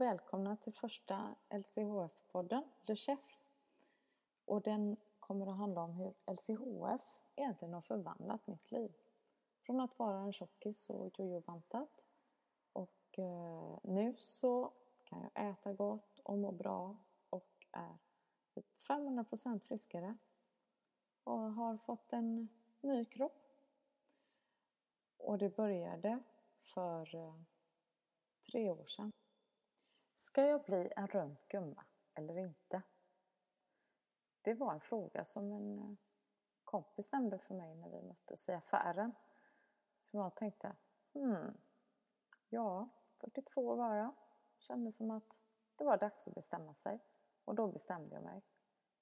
och välkomna till första LCHF-podden, The Chef. Och den kommer att handla om hur LCHF egentligen har förvandlat mitt liv. Från att vara en tjockis och jojo-bantat och eh, nu så kan jag äta gott och må bra och är typ 500% friskare och har fått en ny kropp. Och det började för eh, tre år sedan. Ska jag bli en rund gumma eller inte? Det var en fråga som en eh, kompis nämnde för mig när vi möttes i affären. Så jag tänkte, hmm, ja, 42 år var jag. Kände som att det var dags att bestämma sig. Och då bestämde jag mig.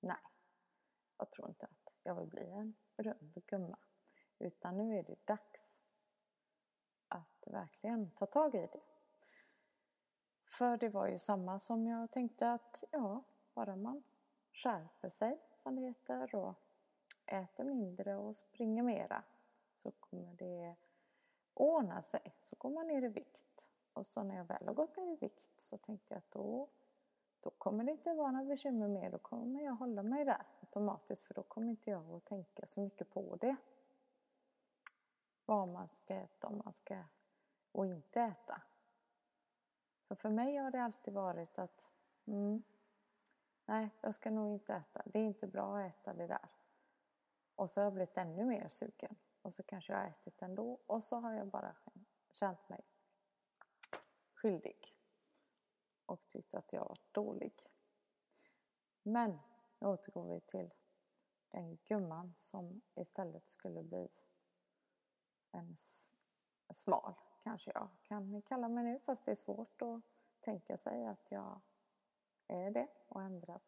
Nej, jag tror inte att jag vill bli en rund gumma. Utan nu är det dags att verkligen ta tag i det. För det var ju samma som jag tänkte att ja, bara man skärper sig som det heter och äter mindre och springer mera så kommer det ordna sig. Så går man ner i vikt. Och så när jag väl har gått ner i vikt så tänkte jag att då, då kommer det inte vara några bekymmer mer. Då kommer jag hålla mig där automatiskt för då kommer inte jag att tänka så mycket på det. Vad man ska äta, om man ska och inte äta. För för mig har det alltid varit att mm, nej, jag ska nog inte äta. Det är inte bra att äta det där. Och så har jag blivit ännu mer sugen. Och så kanske jag har ätit ändå. Och så har jag bara känt mig skyldig. Och tyckt att jag var dålig. Men nu återgår vi till den gumman som istället skulle bli en smal kanske jag kan kalla mig nu fast det är svårt att tänka sig att jag är det och ändra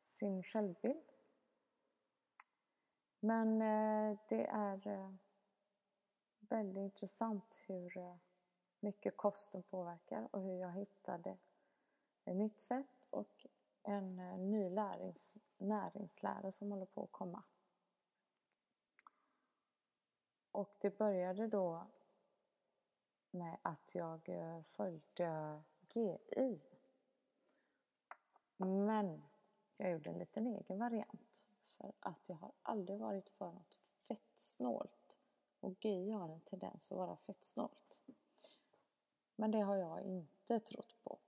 sin självbild. Men eh, det är eh, väldigt intressant hur eh, mycket kosten påverkar och hur jag hittade ett nytt sätt och en ny lärings, näringslära som håller på att komma. Och det började då med att jag eh, följde GI. Men jag gjorde en liten egen variant. För att jag har aldrig varit för något fettsnålt. Och GI har en tendens att vara fettsnålt. Men det har jag inte trott på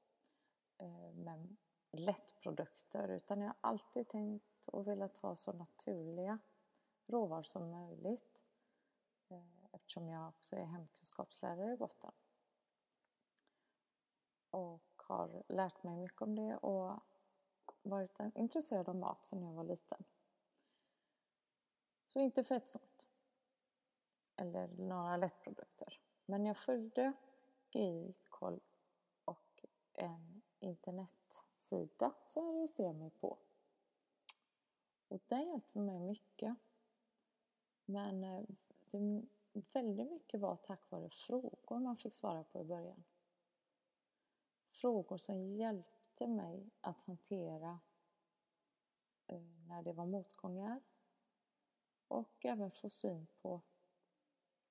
eh, med lättprodukter. Utan jag har alltid tänkt och velat ha så naturliga råvaror som möjligt. Eh, eftersom jag också är hemkunskapslärare i botten. Och har lärt mig mycket om det och varit intresserad av mat sedan jag var liten. Så inte fettsnålt. Eller några lättprodukter. Men jag följde GI-koll och en internetsida som jag registrerade mig på. Och det hjälpte mig mycket. Men eh, det väldigt mycket var tack vare frågor man fick svara på i början. Frågor som hjälpte mig att hantera eh, när det var motgångar och även få syn på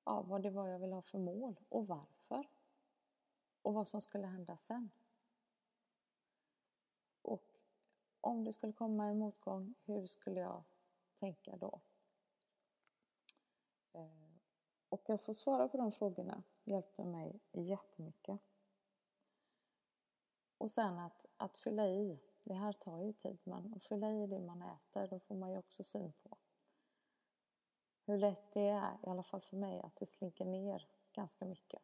ja, vad det var jag ville ha för mål och varför och vad som skulle hända sen. Och om det skulle komma en motgång, hur skulle jag tänka då? Eh, och att få svara på de frågorna hjälpte mig jättemycket. Och sen att, att fylla i, det här tar ju tid, men att fylla i det man äter, då får man ju också syn på hur lätt det är, i alla fall för mig, att det slinker ner ganska mycket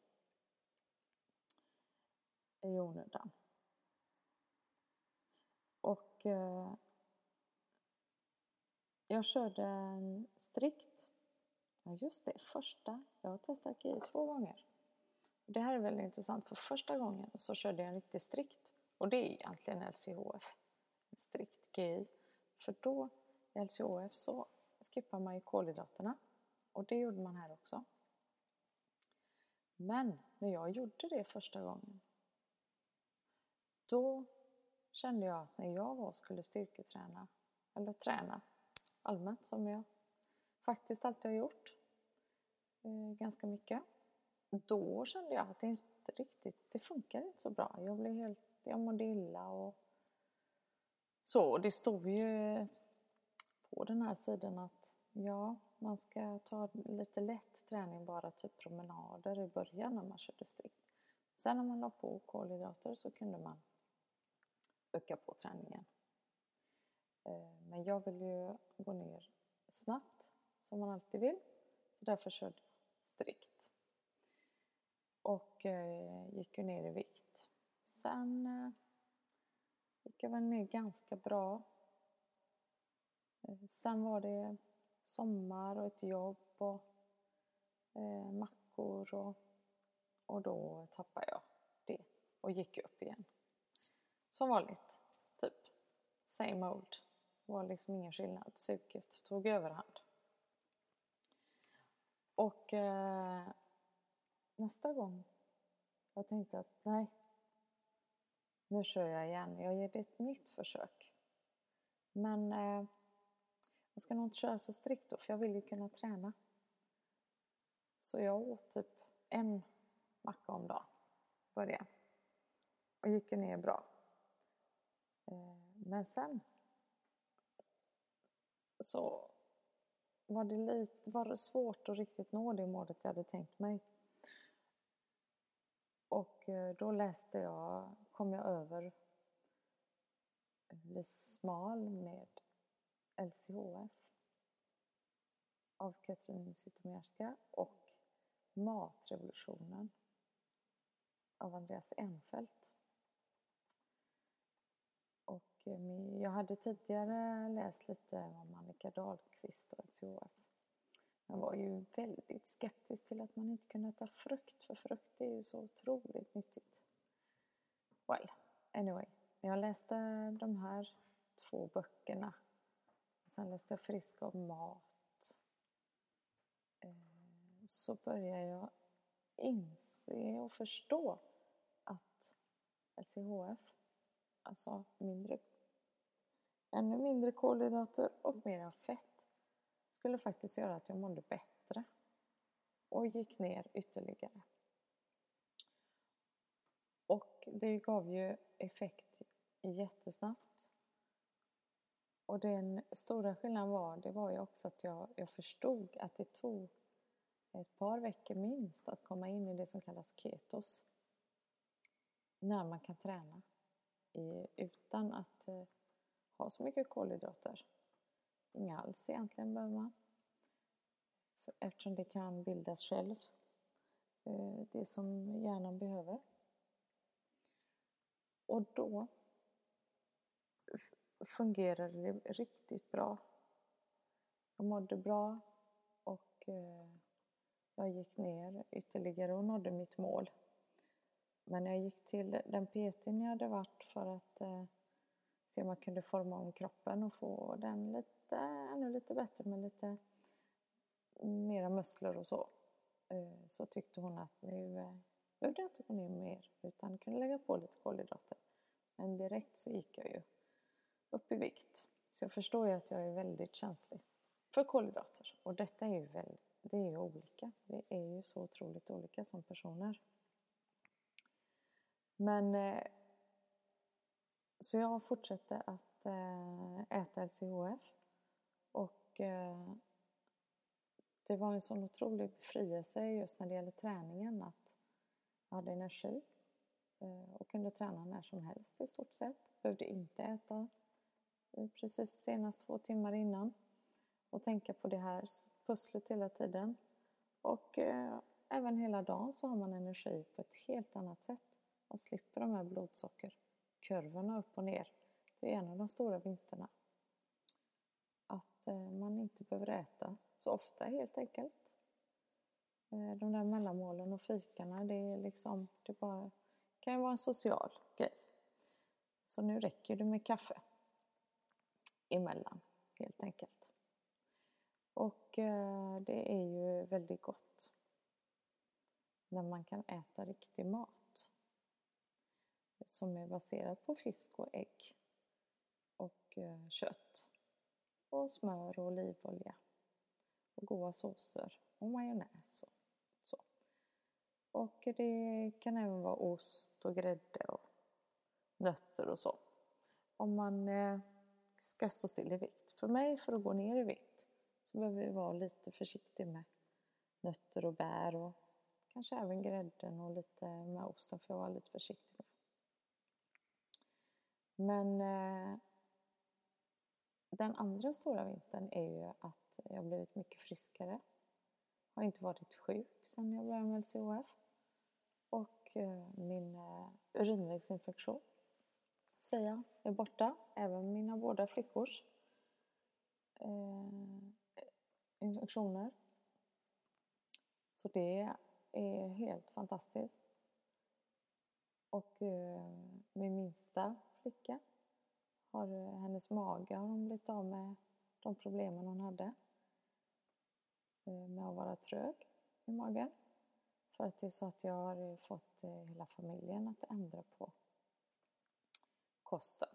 i onödan. Och eh, jag körde en strikt Ja just det, första. Jag har testat GI två gånger. Det här är väldigt intressant för första gången så körde jag en riktigt strikt och det är egentligen LCHF. En strikt GI. För då i LCHF så skippar man ju kolhydraterna och det gjorde man här också. Men när jag gjorde det första gången då kände jag att när jag var och skulle styrketräna eller träna allmänt som jag faktiskt alltid har gjort eh, ganska mycket. Då kände jag att det inte riktigt, det funkar inte så bra. Jag blev helt, jag mådde illa och så. Och det stod ju på den här sidan att ja, man ska ta lite lätt träning, bara typ promenader i början när man körde strikt. Sen när man la på kolhydrater så kunde man öka på träningen. Eh, men jag vill ju gå ner snabbt, som man alltid vill. Så därför körde jag strikt. Och eh, gick ju ner i vikt. Sen eh, gick jag väl ner ganska bra. Eh, sen var det sommar och ett jobb och eh, mackor och, och då tappade jag det och gick upp igen. Som vanligt, typ. Same old. Det var liksom ingen skillnad. Suget tog överhand. Och eh, nästa gång jag tänkte att nej, nu kör jag igen. Jag ger det ett nytt försök. Men eh, jag ska nog inte köra så strikt då, för jag vill ju kunna träna. Så jag åt typ en macka om dagen. Började. Och gick ner bra. Eh, men sen så var det, lite, var det svårt att riktigt nå det målet jag hade tänkt mig. Och eh, då läste jag, kom jag över eh, Smal med LCHF av Katrin Zytomierska och Matrevolutionen av Andreas Enfeldt. Och eh, jag hade tidigare läst lite om Annika Dahlqvist och LCHF. Jag var ju väldigt skeptisk till att man inte kunde äta frukt, för frukt är ju så otroligt nyttigt. Well, anyway. När Jag läste de här två böckerna. Sen läste jag Frisk av mat. Eh, så började jag inse och förstå att LCHF, alltså mindre ännu mindre kolhydrater och mera fett skulle faktiskt göra att jag mådde bättre och gick ner ytterligare. Och det gav ju effekt jättesnabbt. Och den stora skillnaden var, det var ju också att jag, jag förstod att det tog ett par veckor minst att komma in i det som kallas ketos. När man kan träna i, utan att eh, ha så mycket kolhydrater. Inga alls egentligen behöver man. För, eftersom det kan bildas själv. Eh, det som hjärnan behöver. Och då fungerade det riktigt bra. Jag mådde bra och eh, jag gick ner ytterligare och nådde mitt mål. Men jag gick till den PT jag hade varit för att eh, se om man kunde forma om kroppen och få den lite, ännu lite bättre med lite mera muskler och så. Eh, så tyckte hon att nu eh, behövde jag inte gå ner mer utan kunde lägga på lite kolhydrater. Men direkt så gick jag ju upp i vikt. Så jag förstår ju att jag är väldigt känslig för kolhydrater. Och detta är ju väldigt, det är ju olika. Vi är ju så otroligt olika som personer. Men eh, så jag fortsatte att eh, äta LCHF och eh, det var en sån otrolig befrielse just när det gäller träningen att jag hade energi eh, och kunde träna när som helst i stort sett. Behövde inte äta eh, precis senast två timmar innan och tänka på det här pusslet hela tiden. Och eh, även hela dagen så har man energi på ett helt annat sätt. Man slipper de här blodsockerkurvorna upp och ner. Det är en av de stora vinsterna. Att eh, man inte behöver äta så ofta helt enkelt. Eh, de där mellanmålen och fikarna, det är liksom, det bara kan ju vara en social grej. Så nu räcker det med kaffe emellan, helt enkelt. Och eh, det är ju väldigt gott när man kan äta riktig mat som är baserat på fisk och ägg och eh, kött och smör och olivolja och goda såser och majonnäs och så. Och det kan även vara ost och grädde och nötter och så. Om man eh, ska stå still i vikt. För mig, för att gå ner i vikt, så behöver vi vara lite försiktig med nötter och bär och kanske även grädden och lite med osten får jag vara lite försiktig med. Men eh, den andra stora vinsten är ju att jag blivit mycket friskare. Har inte varit sjuk sedan jag började med LCHF. Och eh, min eh, urinvägsinfektion säga är borta. Även mina båda flickors eh, infektioner. Så det är helt fantastiskt. Och eh, min minsta flicka har eh, hennes mage har hon blivit av med de problemen hon hade eh, med att vara trög i magen. För att det är så att jag har eh, fått hela familjen att ändra på kosten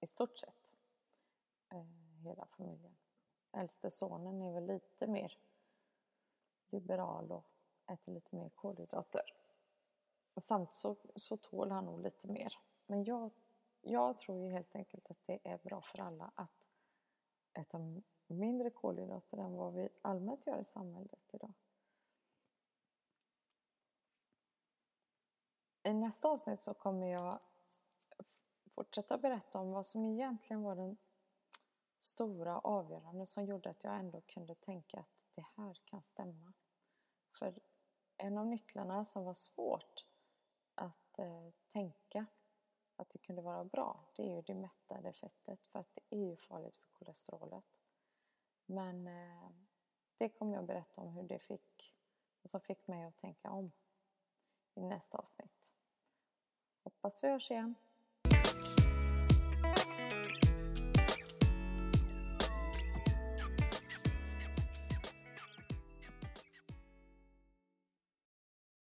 i stort sett. Hela familjen. Äldste sonen är väl lite mer liberal och äter lite mer kolhydrater. Samt så, så tål han nog lite mer. Men jag, jag tror ju helt enkelt att det är bra för alla att äta mindre kolhydrater än vad vi allmänt gör i samhället idag. I nästa avsnitt så kommer jag fortsätta berätta om vad som egentligen var den stora avgörande som gjorde att jag ändå kunde tänka att det här kan stämma. För en av nycklarna som var svårt att eh, tänka att det kunde vara bra, det är ju det mättade fettet för att det är ju farligt för kolesterolet. Men eh, det kommer jag berätta om hur det fick, vad som fick mig att tänka om i nästa avsnitt. Hoppas vi hörs igen.